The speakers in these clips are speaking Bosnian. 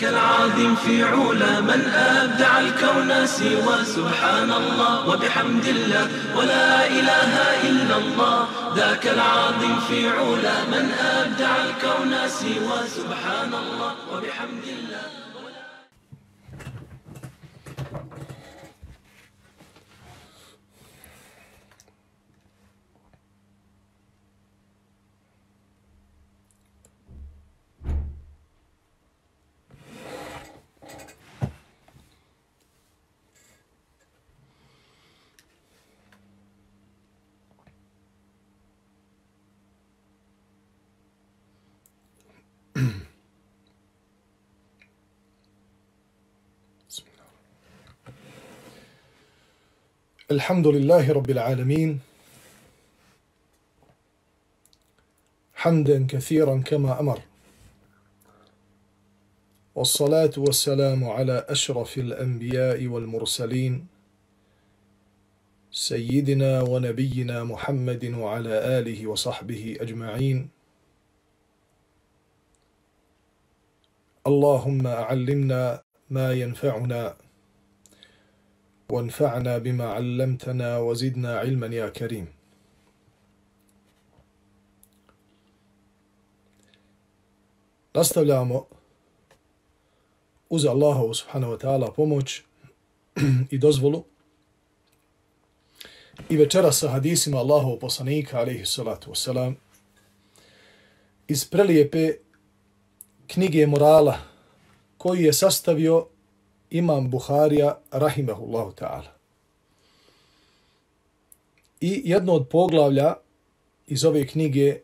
ذاك العظيم في علا من أبدع الكون سوى سبحان الله وبحمد الله ولا إله إلا الله. ذاك العظيم في علا من أبدع الكون سوى سبحان الله وبحمد الله. الحمد لله رب العالمين. حمدا كثيرا كما أمر. والصلاة والسلام على أشرف الأنبياء والمرسلين سيدنا ونبينا محمد وعلى آله وصحبه أجمعين. اللهم علمنا ما ينفعنا وانفعنا بما علمتنا وزدنا علما يا كريم Nastavljamo uz Allahovu subhanahu wa ta'ala pomoć i dozvolu i večera sa hadisima Allahovu poslanika alaihi salatu wasalam iz prelijepe knjige morala koji je sastavio imam Buharija, rahimehullahu ta'ala. I jedno od poglavlja iz ove knjige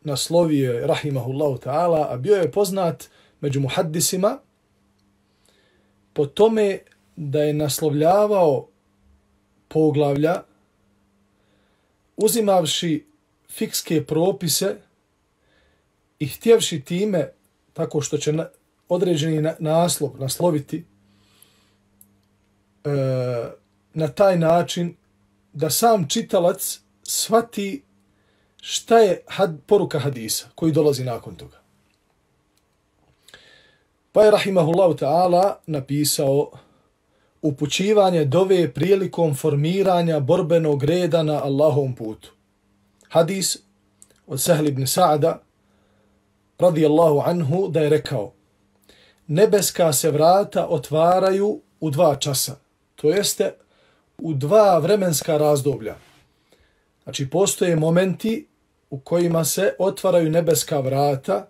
naslovio je, rahimahullahu ta'ala, a bio je poznat među muhaddisima po tome da je naslovljavao poglavlja uzimavši fikske propise i htjevši time, tako što će određeni naslov nasloviti e, na taj način da sam čitalac svati šta je had, poruka hadisa koji dolazi nakon toga. Pa je Rahimahullahu ta'ala napisao upućivanje dove prilikom formiranja borbenog reda na Allahovom putu. Hadis od Sahl ibn Sa'da radijallahu anhu da je rekao nebeska se vrata otvaraju u dva časa. To jeste u dva vremenska razdoblja. Znači, postoje momenti u kojima se otvaraju nebeska vrata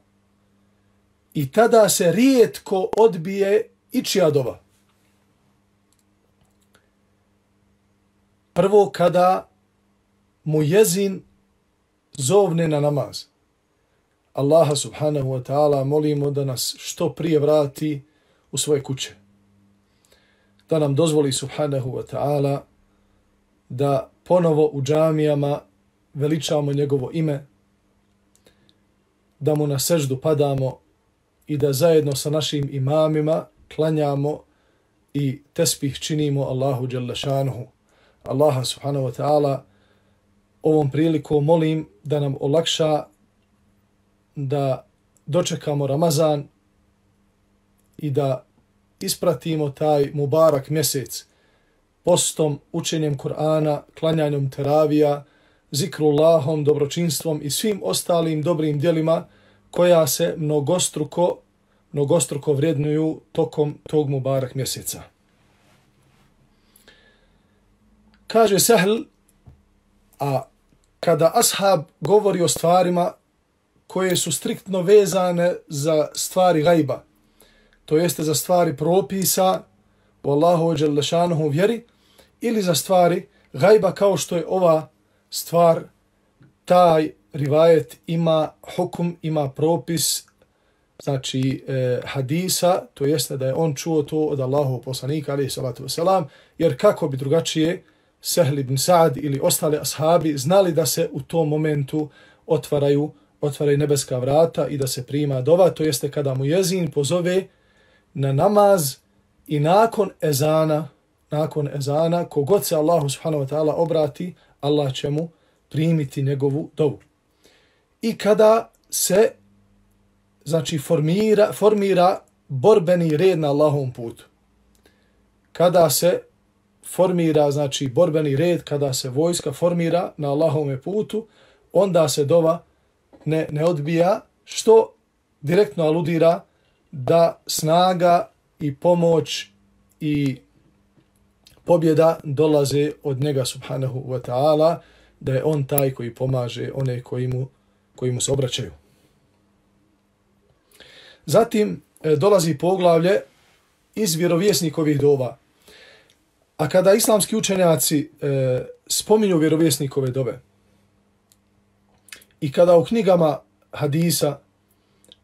i tada se rijetko odbije i čija dova. Prvo kada mu jezin zovne na namaz. Allaha subhanahu wa ta'ala molimo da nas što prije vrati u svoje kuće. Da nam dozvoli subhanahu wa ta'ala da ponovo u džamijama veličamo njegovo ime, da mu na seždu padamo i da zajedno sa našim imamima klanjamo i tespih činimo Allahu Đalešanuhu. Allaha subhanahu wa ta'ala ovom priliku molim da nam olakša da dočekamo Ramazan i da ispratimo taj mubarak mjesec postom, učenjem Kur'ana, klanjanjem teravija, zikrullahom, dobročinstvom i svim ostalim dobrim dijelima koja se mnogostruko, mnogostruko vrednuju tokom tog mubarak mjeseca. Kaže Sehl, a kada ashab govori o stvarima koje su striktno vezane za stvari gajba, to jeste za stvari propisa u Allahu ođelešanuhu vjeri, ili za stvari gajba kao što je ova stvar, taj rivajet ima hukum, ima propis, znači e, hadisa, to jeste da je on čuo to od Allahu poslanika, alaihi salatu wasalam, jer kako bi drugačije Sehl ibn Sa'd ili ostale ashabi znali da se u tom momentu otvaraju otvaraju nebeska vrata i da se prima dova, to jeste kada mu jezin pozove na namaz i nakon ezana, nakon ezana, kogod se Allahu subhanahu wa ta'ala obrati, Allah će mu primiti njegovu dovu. I kada se znači formira, formira borbeni red na Allahovom putu. Kada se formira, znači, borbeni red, kada se vojska formira na Allahovom putu, onda se dova ne, ne odbija, što direktno aludira da snaga i pomoć i pobjeda dolaze od njega subhanahu wa ta'ala, da je on taj koji pomaže one koji mu, koji mu se obraćaju. Zatim e, dolazi poglavlje iz vjerovjesnikovih dova. A kada islamski učenjaci e, spominju vjerovjesnikove dove i kada u knjigama hadisa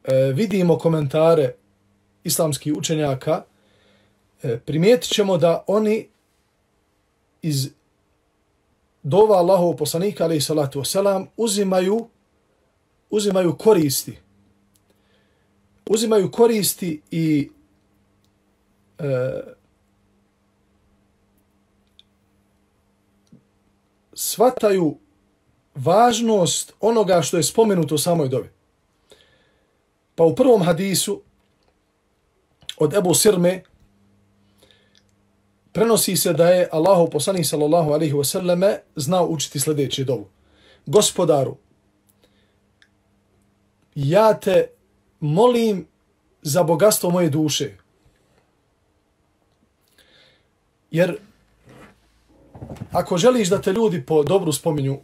e, vidimo komentare islamskih učenjaka, e, primijetit ćemo da oni iz dova Allahov poslanika, alaih salatu wasalam, uzimaju, uzimaju koristi. Uzimaju koristi i e, svataju važnost onoga što je spomenuto u samoj dobi. Pa u prvom hadisu od Ebu Sirme prenosi se da je Allahu poslanik sallallahu alaihi wasallame znao učiti sljedeći dovu. Gospodaru, ja te molim za bogatstvo moje duše. Jer ako želiš da te ljudi po dobru spominju,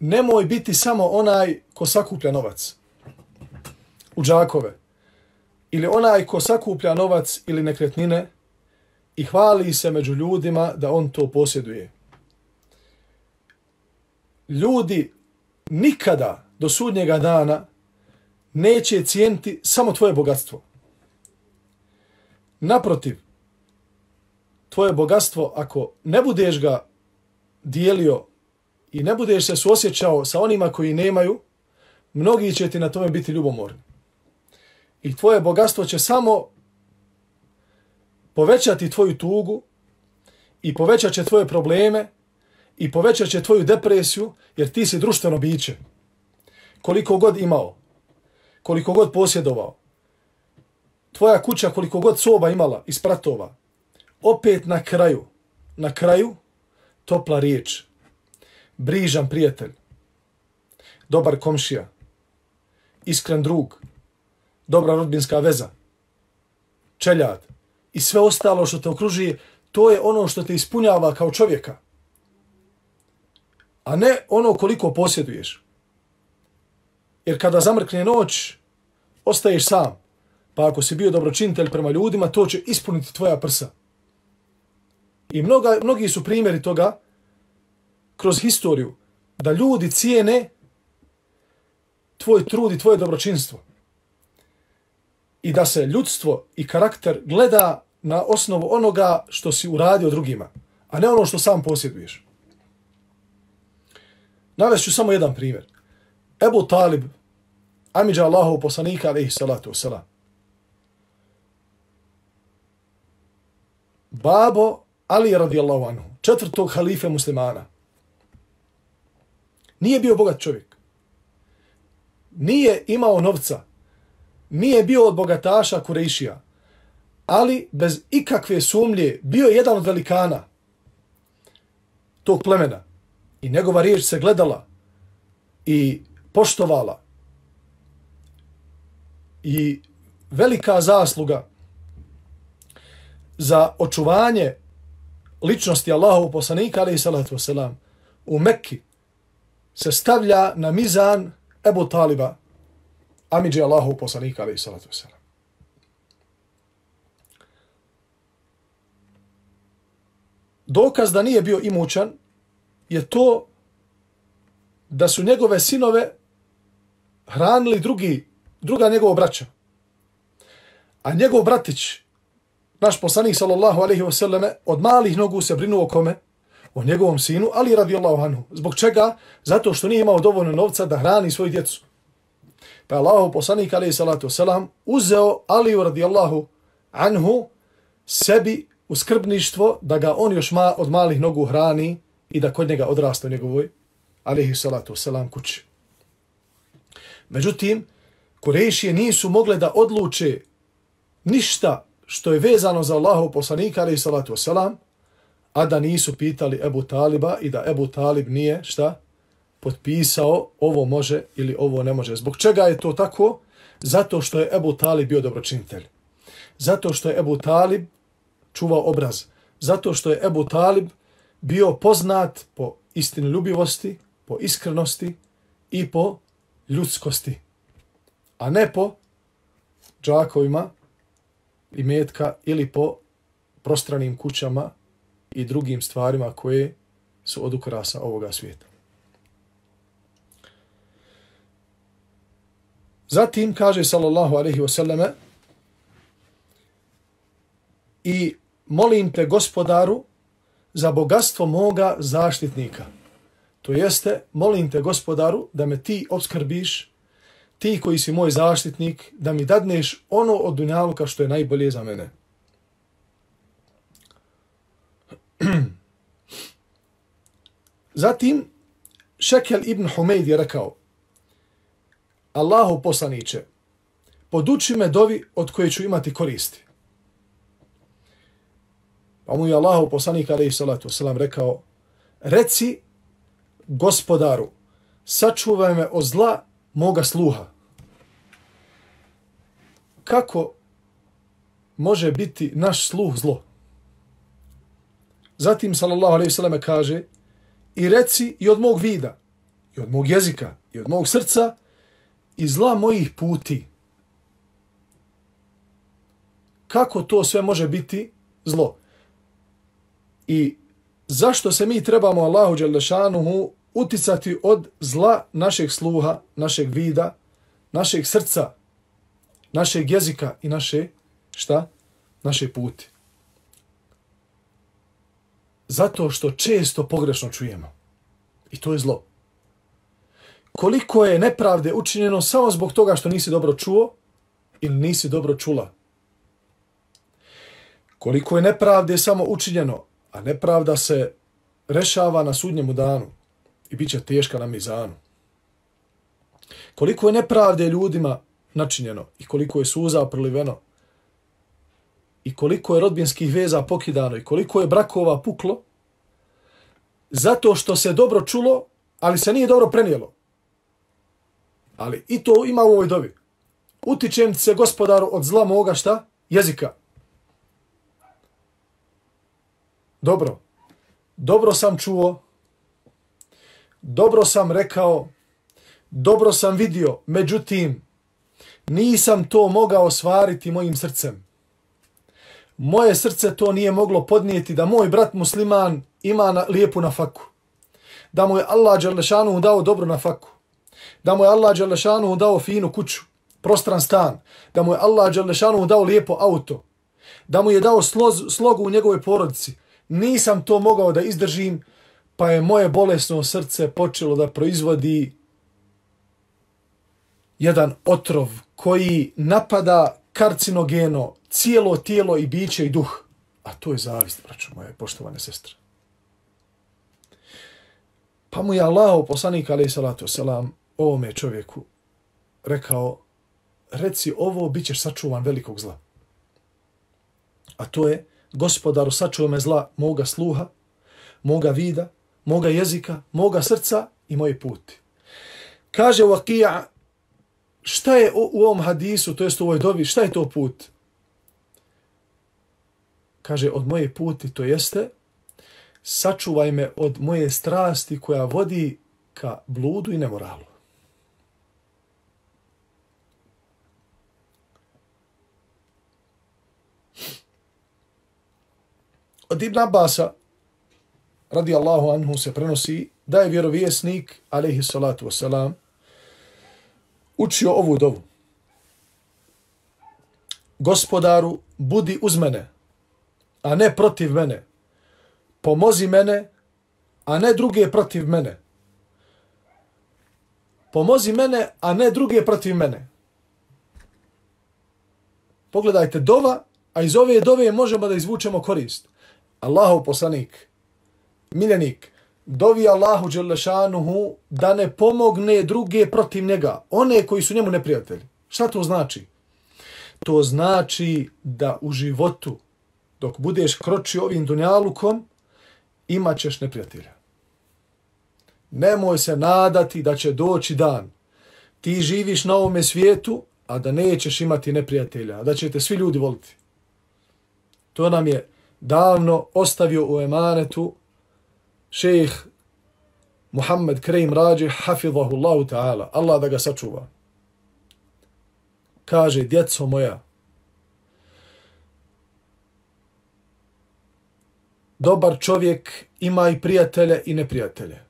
nemoj biti samo onaj ko sakuplja novac u džakove. Ili onaj ko sakuplja novac ili nekretnine i hvali se među ljudima da on to posjeduje. Ljudi nikada do sudnjega dana neće cijenti samo tvoje bogatstvo. Naprotiv, tvoje bogatstvo, ako ne budeš ga dijelio i ne budeš se suosjećao sa onima koji nemaju, mnogi će ti na tome biti ljubomorni. I tvoje bogatstvo će samo povećati tvoju tugu i povećat će tvoje probleme i povećat će tvoju depresiju, jer ti si društveno biće. Koliko god imao, koliko god posjedovao, tvoja kuća koliko god soba imala i spratova, opet na kraju, na kraju, topla riječ, brižan prijatelj, dobar komšija, iskren drug, dobra rodbinska veza, čeljad i sve ostalo što te okruži, to je ono što te ispunjava kao čovjeka. A ne ono koliko posjeduješ. Jer kada zamrkne noć, ostaješ sam. Pa ako si bio dobročinitelj prema ljudima, to će ispuniti tvoja prsa. I mnoga, mnogi su primjeri toga kroz historiju da ljudi cijene tvoj trud i tvoje dobročinstvo. I da se ljudstvo i karakter gleda na osnovu onoga što si uradio drugima, a ne ono što sam posjeduješ. Navest samo jedan primjer. Ebu Talib, Amidža Allahov poslanika, alaihi salatu wasalam. Babo Ali radijallahu anhu, četvrtog halife muslimana. Nije bio bogat čovjek. Nije imao novca. Nije bio od bogataša Kurejšija. Ali bez ikakve sumlje bio je jedan od velikana tog plemena. I njegova riječ se gledala i poštovala. I velika zasluga za očuvanje ličnosti Allahov poslanika, alaihi salatu wasalam, u Mekki se stavlja na mizan Ebu Taliba, Amidži Allahov poslanika, alaihi salatu wasalam. Dokaz da nije bio imućan je to da su njegove sinove hranili drugi, druga njegova braća. A njegov bratić, naš poslanik sallallahu alaihi ve od malih nogu se brinuo kome? O njegovom sinu, ali radijallahu anhu. Zbog čega? Zato što nije imao dovoljno novca da hrani svoju djecu. Pa je Allah poslanik alaih salatu wasalam uzeo Aliju radijallahu anhu sebi u skrbništvo da ga on još ma, od malih nogu hrani i da kod njega odrasta u njegovoj alaihi salatu wasalam kući. Međutim, Kurešije nisu mogle da odluče ništa što je vezano za Allahu poslanika alaih salatu wasalam, a da nisu pitali Ebu Taliba i da Ebu Talib nije, šta, potpisao ovo može ili ovo ne može. Zbog čega je to tako? Zato što je Ebu Talib bio dobročinitelj. Zato što je Ebu Talib čuvao obraz. Zato što je Ebu Talib bio poznat po istinoljubivosti, po iskrenosti i po ljudskosti. A ne po džakovima i metka ili po prostranim kućama i drugim stvarima koje su od ukrasa ovoga svijeta. Zatim kaže sallallahu alaihi wasallame i molim te gospodaru za bogatstvo moga zaštitnika. To jeste, molim te gospodaru da me ti obskrbiš, ti koji si moj zaštitnik, da mi dadneš ono od dunjaluka što je najbolje za mene. Zatim, Šekel ibn Humeid je rekao, Allahu poslaniće, poduči me dovi od koje ću imati koristi. Pa mu je Allahu poslanik alaihi salatu wasalam rekao, reci gospodaru, sačuvaj me od zla moga sluha. Kako može biti naš sluh zlo? Zatim, sallallahu alaihi sallam, kaže, i reci i od mog vida, i od mog jezika, i od mog srca, i zla mojih puti. Kako to sve može biti zlo? I zašto se mi trebamo Allahu Đelešanuhu uticati od zla našeg sluha, našeg vida, našeg srca, našeg jezika i naše, šta? Naše puti. Zato što često pogrešno čujemo. I to je zlo. Koliko je nepravde učinjeno samo zbog toga što nisi dobro čuo ili nisi dobro čula. Koliko je nepravde samo učinjeno, a nepravda se rešava na sudnjemu danu i bit će teška na mizanu. Koliko je nepravde ljudima načinjeno i koliko je suza proliveno i koliko je rodbinskih veza pokidano i koliko je brakova puklo, zato što se dobro čulo, ali se nije dobro prenijelo. Ali i to ima u ovoj dobi. Utičem se gospodaru od zla moga šta? Jezika. Dobro. Dobro sam čuo. Dobro sam rekao. Dobro sam vidio. Međutim, nisam to mogao ostvariti mojim srcem. Moje srce to nije moglo podnijeti da moj brat musliman ima na, lijepu na faku. Da mu je Allah Đalešanu dao dobro na faku. Da mu je Allah Đalešanu dao finu kuću, prostran stan. Da mu je Allah Đalešanu dao lijepo auto. Da mu je dao sloz, slogu u njegovoj porodici. Nisam to mogao da izdržim, pa je moje bolesno srce počelo da proizvodi jedan otrov koji napada karcinogeno cijelo tijelo i biće i duh. A to je zavist, braćo moje, poštovane sestre. Pa mu je Allah, poslanik alaih salatu selam, ovome čovjeku rekao, reci ovo, bit ćeš sačuvan velikog zla. A to je, gospodaru, sačuvaj me zla moga sluha, moga vida, moga jezika, moga srca i moje puti. Kaže Vakija šta je u, ovom hadisu, to jest u ovoj dobi, šta je to put? Kaže, od moje puti, to jeste, sačuvaj me od moje strasti koja vodi ka bludu i nemoralu. Od Ibn Abasa, radi Allahu anhu, se prenosi da je vjerovjesnik, alaihi salatu wasalam, učio ovu dovu. Gospodaru, budi uz mene, a ne protiv mene. Pomozi mene a ne druge protiv mene. Pomozi mene, a ne druge protiv mene. Pogledajte, dova, a iz ove dove možemo da izvučemo korist. Allahov poslanik, miljenik, dovi Allahu Đelešanuhu da ne pomogne druge protiv njega, one koji su njemu neprijatelji. Šta to znači? To znači da u životu, dok budeš kroči ovim dunjalukom, imat ćeš neprijatelja. Nemoj se nadati da će doći dan. Ti živiš na ovome svijetu, a da nećeš imati neprijatelja, da će te svi ljudi voliti. To nam je davno ostavio u emanetu šejh Muhammed Krejm Rađi, hafidhahu Allahu ta'ala, Allah da ga sačuva. Kaže, djeco moja, dobar čovjek ima i prijatelje i neprijatelje.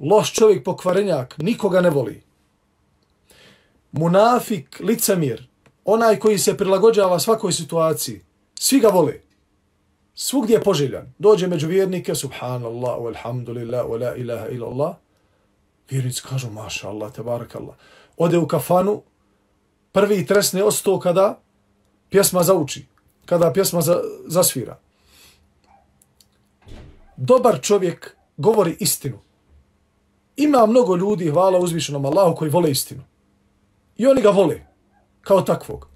Loš čovjek pokvarenjak, nikoga ne voli. Munafik, licemir, onaj koji se prilagođava svakoj situaciji, svi ga vole. Svugdje je poželjan. Dođe među vjernike, subhanallah, walhamdulillah, wa la ilaha ila Allah. Vjernici kažu, maša Allah, tebarak Allah. Ode u kafanu, prvi tresne osto kada pjesma zauči, kada pjesma za, zasvira. Dobar čovjek govori istinu. Ima mnogo ljudi, hvala uzvišenom Allahu, koji vole istinu. I oni ga vole, kao takvog.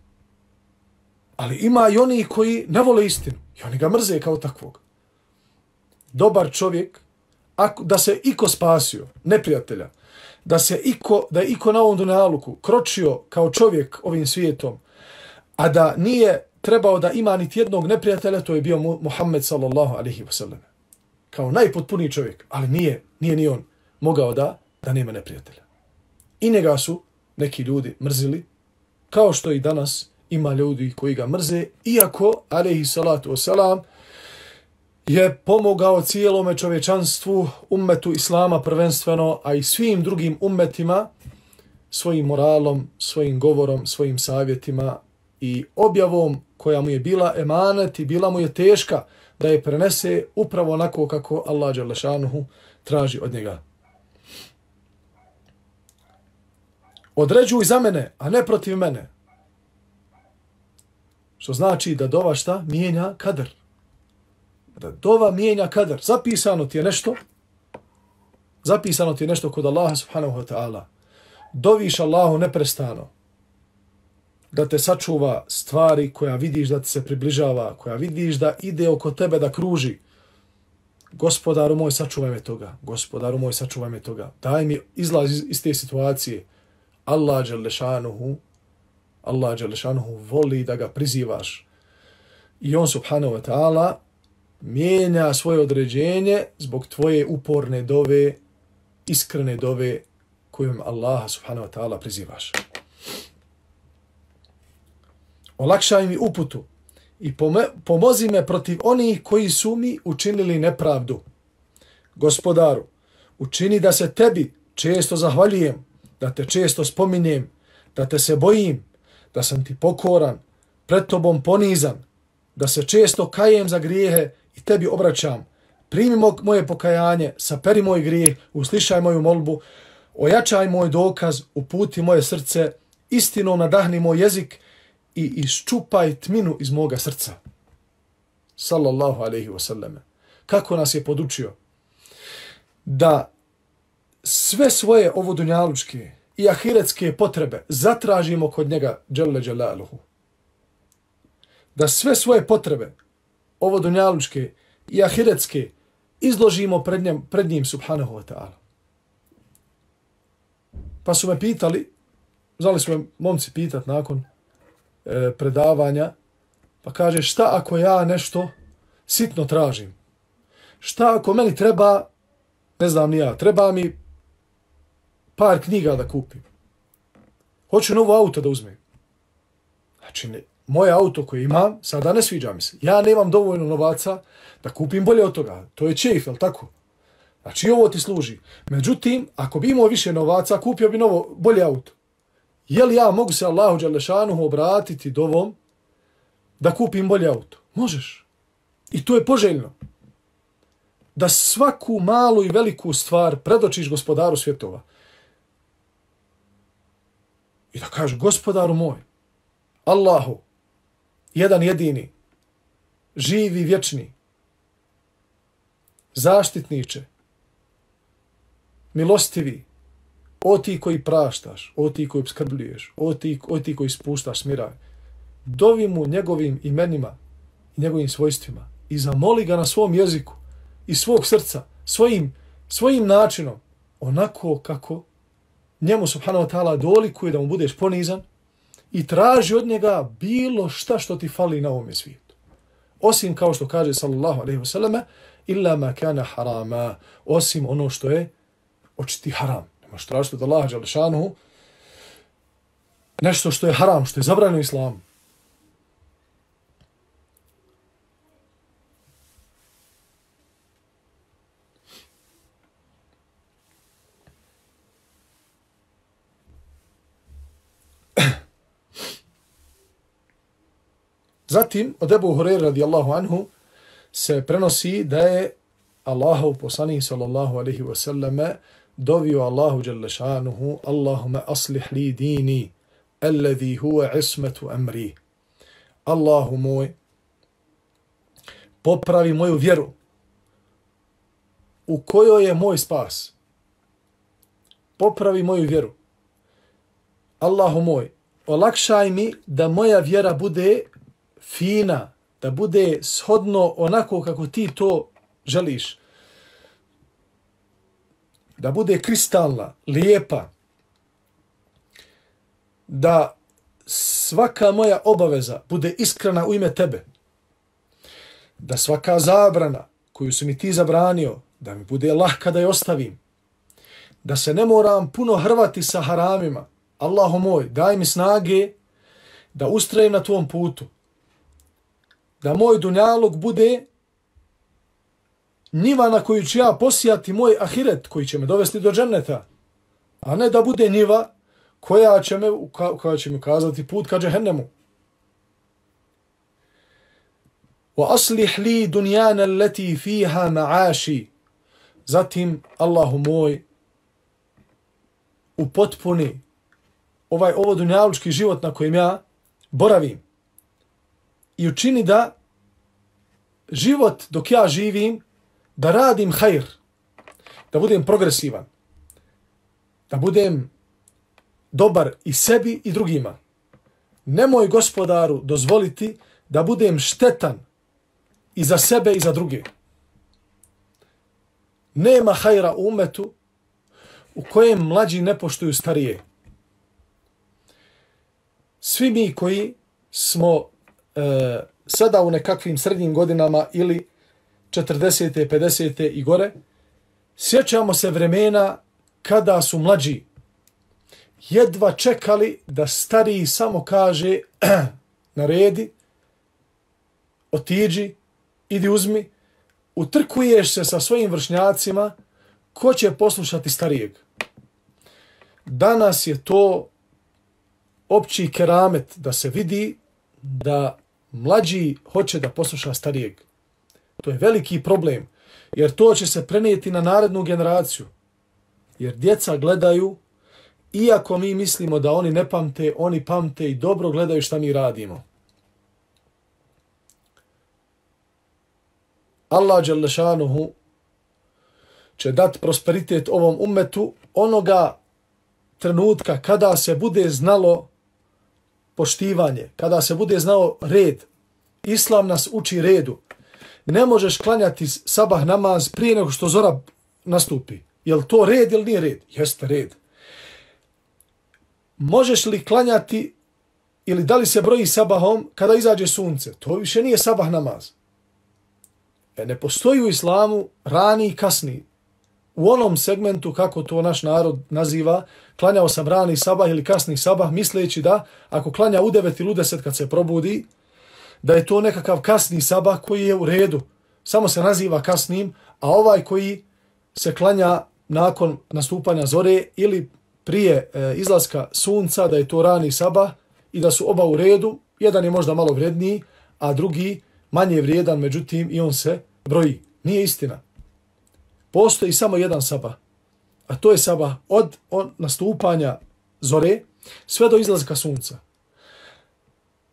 Ali ima i oni koji ne vole istinu. I oni ga mrze kao takvog. Dobar čovjek, ako, da se iko spasio, neprijatelja, da se iko, da je iko na ovom dunaluku kročio kao čovjek ovim svijetom, a da nije trebao da ima niti jednog neprijatelja, to je bio Muhammed sallallahu alihi wa sallam. Kao najpotpuniji čovjek, ali nije, nije ni on mogao da, da nema neprijatelja. I njega su neki ljudi mrzili, kao što i danas ima ljudi koji ga mrze, iako, alaihi salatu wasalam, je pomogao cijelome čovečanstvu, ummetu Islama prvenstveno, a i svim drugim ummetima, svojim moralom, svojim govorom, svojim savjetima i objavom koja mu je bila emanet i bila mu je teška da je prenese upravo onako kako Allah Đalešanuhu traži od njega. Određuj za mene, a ne protiv mene. Što znači da dova šta? Mijenja kadar. Da dova mijenja kadar. Zapisano ti je nešto. Zapisano ti je nešto kod Allaha subhanahu wa ta'ala. Doviš Allahu neprestano. Da te sačuva stvari koja vidiš da ti se približava. Koja vidiš da ide oko tebe da kruži. Gospodaru moj, sačuvaj me toga. Gospodaru moj, sačuvaj me toga. Daj mi izlaz iz, iz te situacije. Allah Đalešanuhu Allah Đelešanuhu voli da ga prizivaš. I on subhanahu wa ta'ala mijenja svoje određenje zbog tvoje uporne dove, iskrene dove kojom Allaha subhanahu wa ta'ala prizivaš. Olakšaj mi uputu i pomozi me protiv onih koji su mi učinili nepravdu. Gospodaru, učini da se tebi često zahvaljujem, da te često spominjem, da te se bojim, da sam ti pokoran, pred tobom ponizan, da se često kajem za grijehe i tebi obraćam. Primi moje pokajanje, saperi moj grijeh, uslišaj moju molbu, ojačaj moj dokaz, uputi moje srce, istinom nadahni moj jezik i iščupaj tminu iz moga srca. Sallallahu alaihi wasallam. Kako nas je podučio da sve svoje ovodunjalučke, i ahiretske potrebe zatražimo kod njega Đelle Đelaluhu. Da sve svoje potrebe, ovo dunjalučke i ahiretske, izložimo pred njim, pred njim subhanahu wa ta'ala. Pa su me pitali, znali su me momci pitat nakon e, predavanja, pa kaže šta ako ja nešto sitno tražim? Šta ako meni treba, ne znam ni ja, treba mi par knjiga da kupim. Hoću novo auto da uzmem. Znači, ne, moje auto koje imam, sada ne sviđa mi se. Ja nemam dovoljno novaca da kupim bolje od toga. To je čef, jel tako? Znači, ovo ti služi. Međutim, ako bi imao više novaca, kupio bi novo, bolje auto. Je li ja mogu se Allahu Đalešanuhu obratiti dovom da kupim bolje auto? Možeš. I to je poželjno. da svaku malu i veliku stvar predočiš gospodaru svjetova. I da kažeš, gospodaru moj, Allahu, jedan jedini, živi, vječni, zaštitniče, milostivi, o ti koji praštaš, o ti koji obskrbljuješ, o ti, o ti koji spuštaš smiraj. Dovi mu njegovim imenima i njegovim svojstvima i zamoli ga na svom jeziku i svog srca, svojim, svojim načinom, onako kako njemu subhanahu wa ta'ala dolikuje da mu budeš ponizan i traži od njega bilo šta što ti fali na ovom svijetu. Osim kao što kaže sallallahu alaihi wa sallam, illa ma kana harama, osim ono što je očiti haram. Nemaš tražiti od Allaha Đalešanuhu nešto što je haram, što je zabranjeno islamu. Zatim, od Ebu Hureyre radijallahu anhu, se prenosi da je Allahu poslanih sallallahu alaihi wa sallame dovio Allahu jalla Allahume aslih li dini alladhi huwa ismetu amri. Allahu moj, popravi moju vjeru u kojoj je moj spas. Popravi moju vjeru. Allahu moj, olakšaj mi da moja vjera bude fina, da bude shodno onako kako ti to želiš. Da bude kristalna, lijepa. Da svaka moja obaveza bude iskrena u ime tebe. Da svaka zabrana koju si mi ti zabranio, da mi bude lahka da je ostavim. Da se ne moram puno hrvati sa haramima. Allahu moj, daj mi snage da ustrajem na tvom putu da moj dunjalog bude niva na koju ću ja posijati moj ahiret koji će me dovesti do dženneta, a ne da bude niva koja će, me, koja će mi ukazati put ka džehennemu. Wa aslih li dunjana allati fiha ma'ashi. Zatim, Allahu moj, upotpuni ovaj ovo dunjalučki život na kojem ja boravim i učini da život dok ja živim, da radim hajr, da budem progresivan, da budem dobar i sebi i drugima. Nemoj gospodaru dozvoliti da budem štetan i za sebe i za druge. Nema hajra u umetu u kojem mlađi ne poštuju starije. Svi mi koji smo e, sada u nekakvim srednjim godinama ili 40. 50. i gore, sjećamo se vremena kada su mlađi jedva čekali da stariji samo kaže naredi, otiđi, idi uzmi, utrkuješ se sa svojim vršnjacima, ko će poslušati starijeg? Danas je to opći keramet da se vidi da mlađi hoće da posluša starijeg. To je veliki problem, jer to će se prenijeti na narednu generaciju. Jer djeca gledaju, iako mi mislimo da oni ne pamte, oni pamte i dobro gledaju šta mi radimo. Allah Đalešanuhu će dati prosperitet ovom umetu onoga trenutka kada se bude znalo poštivanje, kada se bude znao red, islam nas uči redu. Ne možeš klanjati sabah namaz prije nego što zora nastupi. Je to red ili nije red? Jeste red. Možeš li klanjati ili da li se broji sabahom kada izađe sunce? To više nije sabah namaz. E ne postoji u islamu rani i kasni u onom segmentu kako to naš narod naziva, klanjao sam rani sabah ili kasni sabah, misleći da ako klanja u 9 ili u 10 kad se probudi, da je to nekakav kasni sabah koji je u redu, samo se naziva kasnim, a ovaj koji se klanja nakon nastupanja zore ili prije e, izlaska sunca, da je to rani sabah i da su oba u redu, jedan je možda malo vredniji, a drugi manje vrijedan, međutim i on se broji. Nije istina postoji samo jedan sabah, a to je sabah od, on, nastupanja zore sve do izlazka sunca.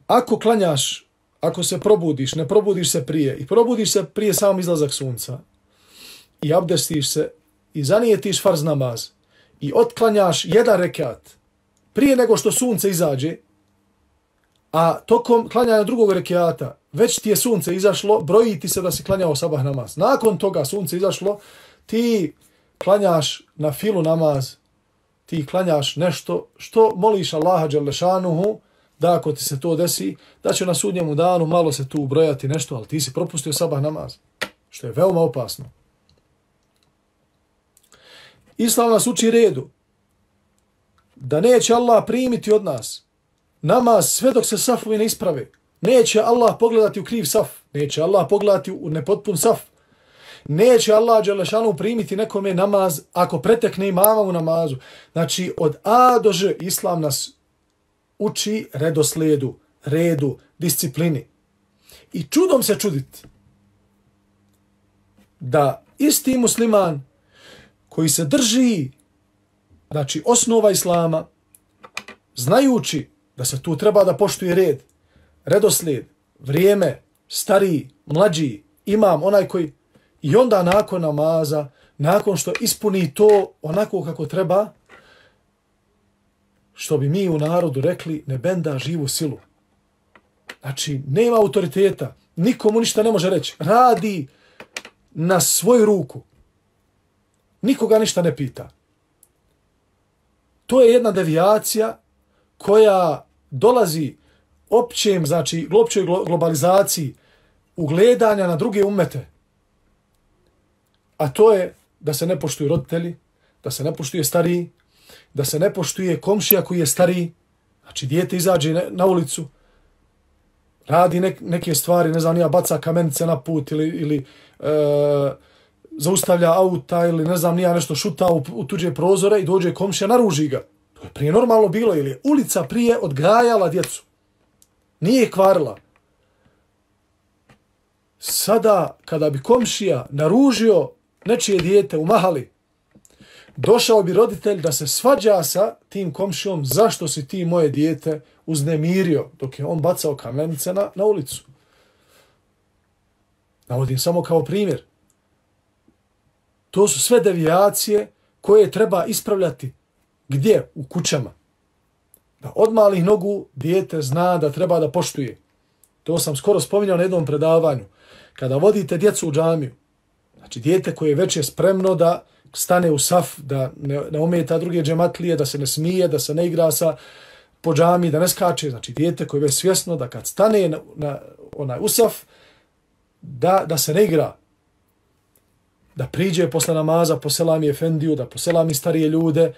Ako klanjaš, ako se probudiš, ne probudiš se prije i probudiš se prije samom izlazak sunca i abdestiš se i zanijetiš farz namaz i otklanjaš jedan rekat prije nego što sunce izađe, a tokom klanjanja drugog rekiata već ti je sunce izašlo, broji ti se da si klanjao sabah namaz. Nakon toga sunce izašlo, ti klanjaš na filu namaz, ti klanjaš nešto što moliš Allaha Đalešanuhu, da ako ti se to desi, da će na sudnjemu danu malo se tu brojati nešto, ali ti si propustio sabah namaz, što je veoma opasno. Islam nas uči redu, da neće Allah primiti od nas namaz sve dok se safovi ne isprave. Neće Allah pogledati u kriv saf, neće Allah pogledati u nepotpun saf, neće Allah Đelešanu primiti nekome namaz ako pretekne imama u namazu. Znači, od A do Ž Islam nas uči redoslijedu, redu, disciplini. I čudom se čuditi da isti musliman koji se drži znači osnova islama, znajući da se tu treba da poštuje red, redoslijed, vrijeme, stariji, mlađi, imam, onaj koji I onda nakon namaza, nakon što ispuni to onako kako treba, što bi mi u narodu rekli, ne benda živu silu. Znači, nema autoriteta, nikomu ništa ne može reći. Radi na svoju ruku. Nikoga ništa ne pita. To je jedna devijacija koja dolazi općem, znači, općoj globalizaciji ugledanja na druge umete a to je da se ne poštuju roditelji, da se ne poštuje stariji, da se ne poštuje komšija koji je stariji, znači dijete izađe na ulicu, radi nek, neke stvari, ne znam, nija baca kamenice na put ili, ili e, zaustavlja auta ili ne znam, nija nešto šuta u, u tuđe prozore i dođe komšija, naruži ga. To je prije normalno bilo, ili je ulica prije odgajala djecu. Nije kvarila. Sada, kada bi komšija naružio nečije dijete u mahali, došao bi roditelj da se svađa sa tim komšijom zašto si ti moje dijete uznemirio dok je on bacao kamenice na, na ulicu. Navodim samo kao primjer. To su sve devijacije koje treba ispravljati. Gdje? U kućama. Da od malih nogu dijete zna da treba da poštuje. To sam skoro spominjao na jednom predavanju. Kada vodite djecu u džamiju, Znači, dijete koje je već je spremno da stane u saf, da ne, ne ometa druge džematlije, da se ne smije, da se ne igra sa po džami, da ne skače. Znači, dijete koje je već svjesno da kad stane na, na onaj usaf, da, da se ne igra. Da priđe posle namaza, poselami efendiju, da poselami starije ljude,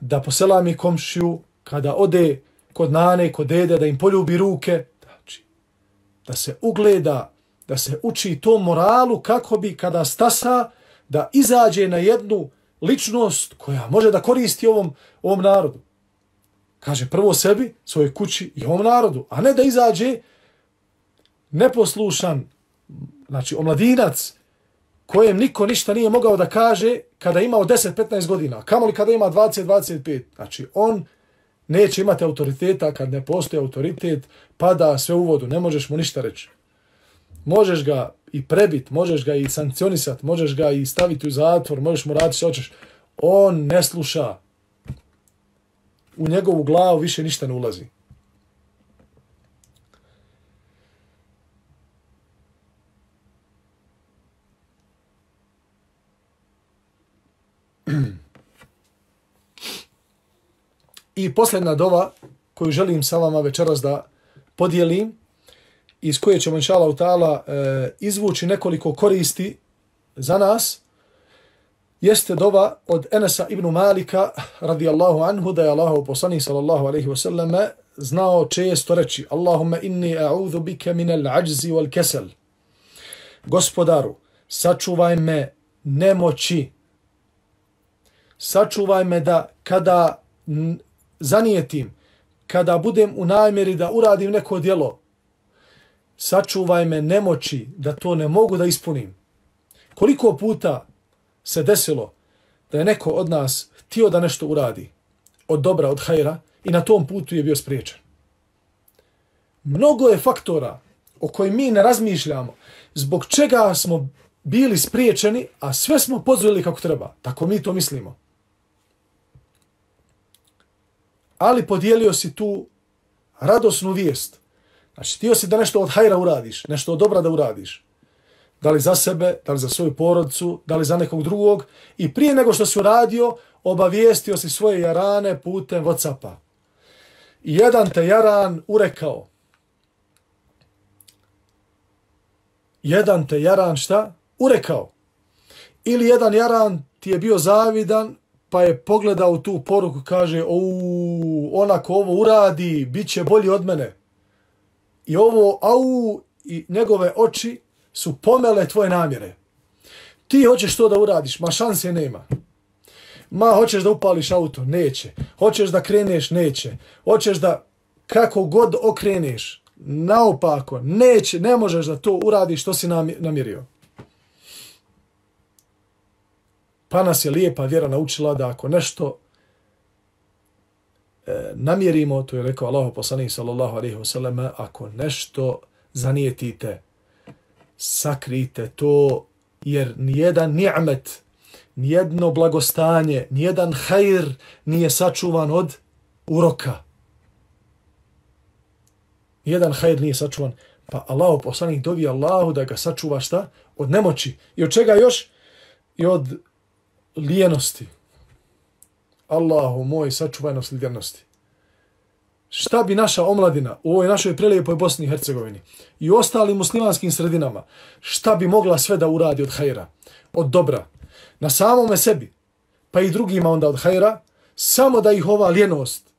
da poselami komšiju, kada ode kod nane, kod dede, da im poljubi ruke. Znači, da se ugleda da se uči to moralu kako bi kada stasa da izađe na jednu ličnost koja može da koristi ovom, ovom narodu. Kaže prvo sebi, svoje kući i ovom narodu, a ne da izađe neposlušan, znači omladinac, kojem niko ništa nije mogao da kaže kada imao 10-15 godina, kamoli kada ima 20-25. Znači on neće imati autoriteta kad ne postoji autoritet, pada sve u vodu, ne možeš mu ništa reći možeš ga i prebit, možeš ga i sankcionisat, možeš ga i staviti u zatvor, možeš mu raditi što hoćeš. On ne sluša. U njegovu glavu više ništa ne ulazi. I posljedna dova koju želim sa vama večeras da podijelim, iz koje ćemo inšala utala e, izvući nekoliko koristi za nas, jeste dova od Enesa ibn Malika radijallahu anhu da je Allahu poslanik sallallahu alaihi wasallam znao često reći Allahumma inni a'udhu bike min al-ajzi wal kesel Gospodaru, sačuvaj me nemoći. Sačuvaj me da kada zanijetim, kada budem u namjeri da uradim neko djelo, sačuvaj me nemoći da to ne mogu da ispunim. Koliko puta se desilo da je neko od nas htio da nešto uradi od dobra, od hajra i na tom putu je bio spriječen. Mnogo je faktora o kojim mi ne razmišljamo, zbog čega smo bili spriječeni, a sve smo pozvili kako treba. Tako mi to mislimo. Ali podijelio si tu radosnu vijest. Znači, tio si da nešto od hajra uradiš, nešto od dobra da uradiš. Da li za sebe, da li za svoju porodcu, da li za nekog drugog. I prije nego što si uradio, obavijestio si svoje jarane putem Whatsappa. I jedan te jaran urekao. Jedan te jaran šta? Urekao. Ili jedan jaran ti je bio zavidan, pa je pogledao tu poruku, kaže, ona onako ovo uradi, bit će bolji od mene. I ovo, au, i njegove oči su pomele tvoje namjere. Ti hoćeš to da uradiš, ma šanse nema. Ma, hoćeš da upališ auto? Neće. Hoćeš da kreneš? Neće. Hoćeš da kako god okreneš, naopako, neće, ne možeš da to uradiš što si namirio. Pa nas je lijepa vjera naučila da ako nešto E, namjerimo, to je rekao Allah poslanih sallallahu alaihi wasallam, ako nešto zanijetite, sakrite to, jer nijedan ni'met, nijedno blagostanje, nijedan hajr nije sačuvan od uroka. Nijedan hajr nije sačuvan. Pa Allah poslanik dovi Allahu da ga sačuva šta? Od nemoći. I od čega još? I od lijenosti. Allahu moj, sačuvaj nas lijenosti. Šta bi naša omladina u ovoj našoj prelijepoj Bosni i Hercegovini i ostalim muslimanskim sredinama, šta bi mogla sve da uradi od hajra, od dobra, na samome sebi, pa i drugima onda od hajra, samo da ih ova ljenost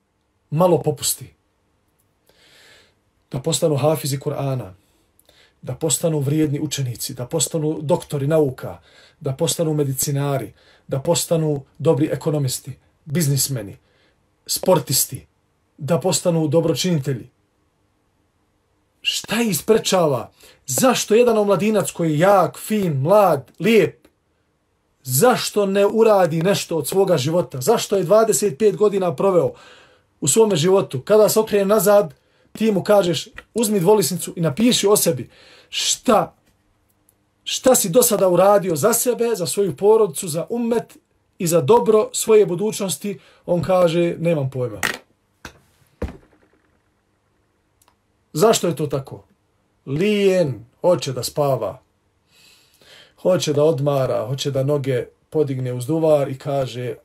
malo popusti. Da postanu hafizi Kur'ana, da postanu vrijedni učenici, da postanu doktori nauka, da postanu medicinari, da postanu dobri ekonomisti, biznismeni, sportisti, da postanu dobročinitelji. Šta ih sprečava? Zašto jedan omladinac koji je jak, fin, mlad, lijep, zašto ne uradi nešto od svoga života? Zašto je 25 godina proveo u svome životu? Kada se okrene nazad, ti mu kažeš, uzmi dvolisnicu i napiši o sebi šta šta si do sada uradio za sebe, za svoju porodicu, za umet i za dobro svoje budućnosti, on kaže, nemam pojma. Zašto je to tako? Lijen hoće da spava, hoće da odmara, hoće da noge podigne uz duvar i kaže,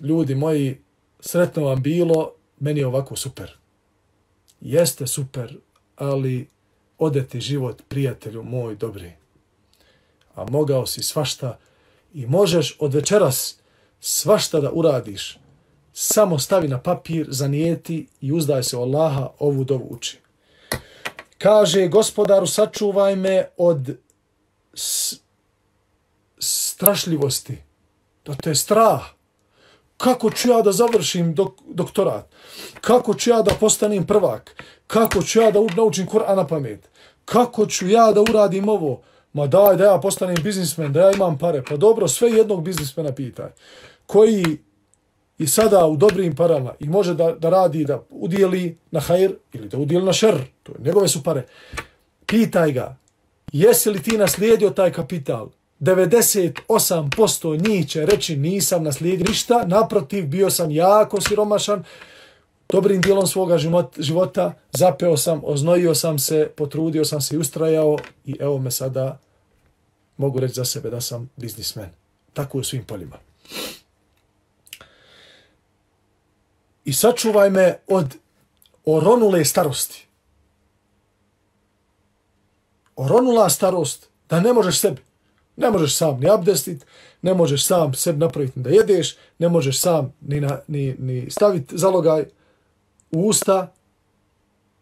ljudi moji, sretno vam bilo, meni je ovako super. Jeste super, ali ode ti život, prijatelju moj dobri. A mogao si svašta i možeš od večeras svašta da uradiš. Samo stavi na papir, zanijeti i uzdaj se Allaha, ovu dovu uči. Kaže, gospodaru, sačuvaj me od strašljivosti. Da te je strah. Kako ću ja da završim dok doktorat? Kako ću ja da postanem prvak? Kako ću ja da naučim Kur'an na pamet? Kako ću ja da uradim ovo? Ma daj da ja postanem biznismen, da ja imam pare. Pa dobro, sve jednog biznismena pitaj. Koji i sada u dobrim parama i može da, da radi, da udijeli na hajr ili da udijeli na šer. To je, njegove su pare. Pitaj ga, jesi li ti naslijedio taj kapital? 98% njih će reći nisam naslijedio ništa, naprotiv bio sam jako siromašan, dobrim dijelom svoga života zapeo sam, oznojio sam se, potrudio sam se i ustrajao i evo me sada mogu reći za sebe da sam biznismen. Tako u svim poljima. I sačuvaj me od oronule starosti. Oronula starost, da ne možeš sebi. Ne možeš sam ni abdestit, ne možeš sam sebi napraviti da jedeš, ne možeš sam ni, na, ni, ni staviti zalogaj u usta,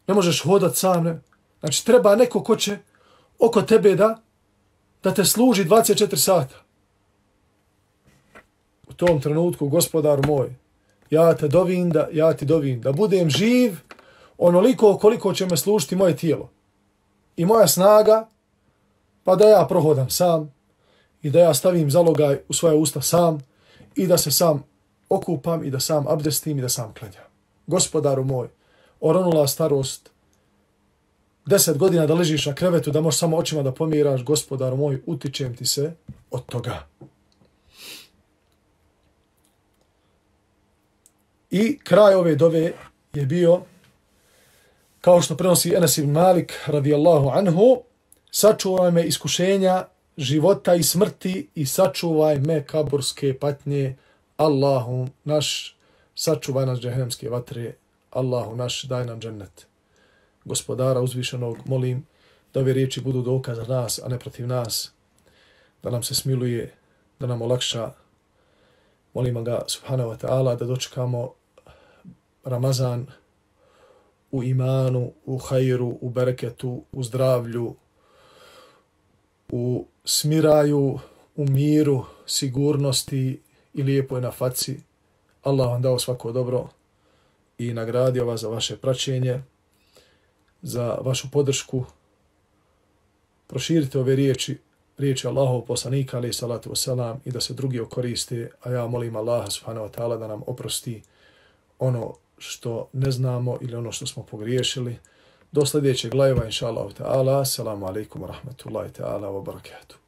ne možeš hodat sam. Ne. Znači, treba neko ko će oko tebe da, da te služi 24 sata. U tom trenutku, gospodar moj, ja te dovim da, ja ti dovim da budem živ onoliko koliko će me služiti moje tijelo. I moja snaga, pa da ja prohodam sam, i da ja stavim zalogaj u svoja usta sam i da se sam okupam i da sam abdestim i da sam klanjam. Gospodaru moj, oronula starost, deset godina da ležiš na krevetu, da možeš samo očima da pomiraš, gospodar moj, utičem ti se od toga. I kraj ove dove je bio, kao što prenosi Enes ibn Malik, radijallahu anhu, sačuvaj me iskušenja života i smrti i sačuvaj me kaburske patnje, Allahu naš, sačuvaj nas džehremske vatre, Allahu naš, daj nam džennet. Gospodara uzvišenog, molim da ove riječi budu dokaz za nas, a ne protiv nas, da nam se smiluje, da nam olakša. Molim ga, subhanahu wa ta'ala, da dočekamo Ramazan u imanu, u hajru, u bereketu, u zdravlju, u smiraju, u miru, sigurnosti i lijepoj na faci. Allah vam dao svako dobro i nagradio vas za vaše praćenje, za vašu podršku. Proširite ove riječi, riječi Allahov poslanika, ali salatu wasalam, i da se drugi okoriste, a ja molim Allaha subhanahu wa ta'ala da nam oprosti ono što ne znamo ili ono što smo pogriješili. Do sljedećeg lajeva, inša Allah, ta'ala. Assalamu alaikum wa rahmatullahi ta'ala wa barakatuh.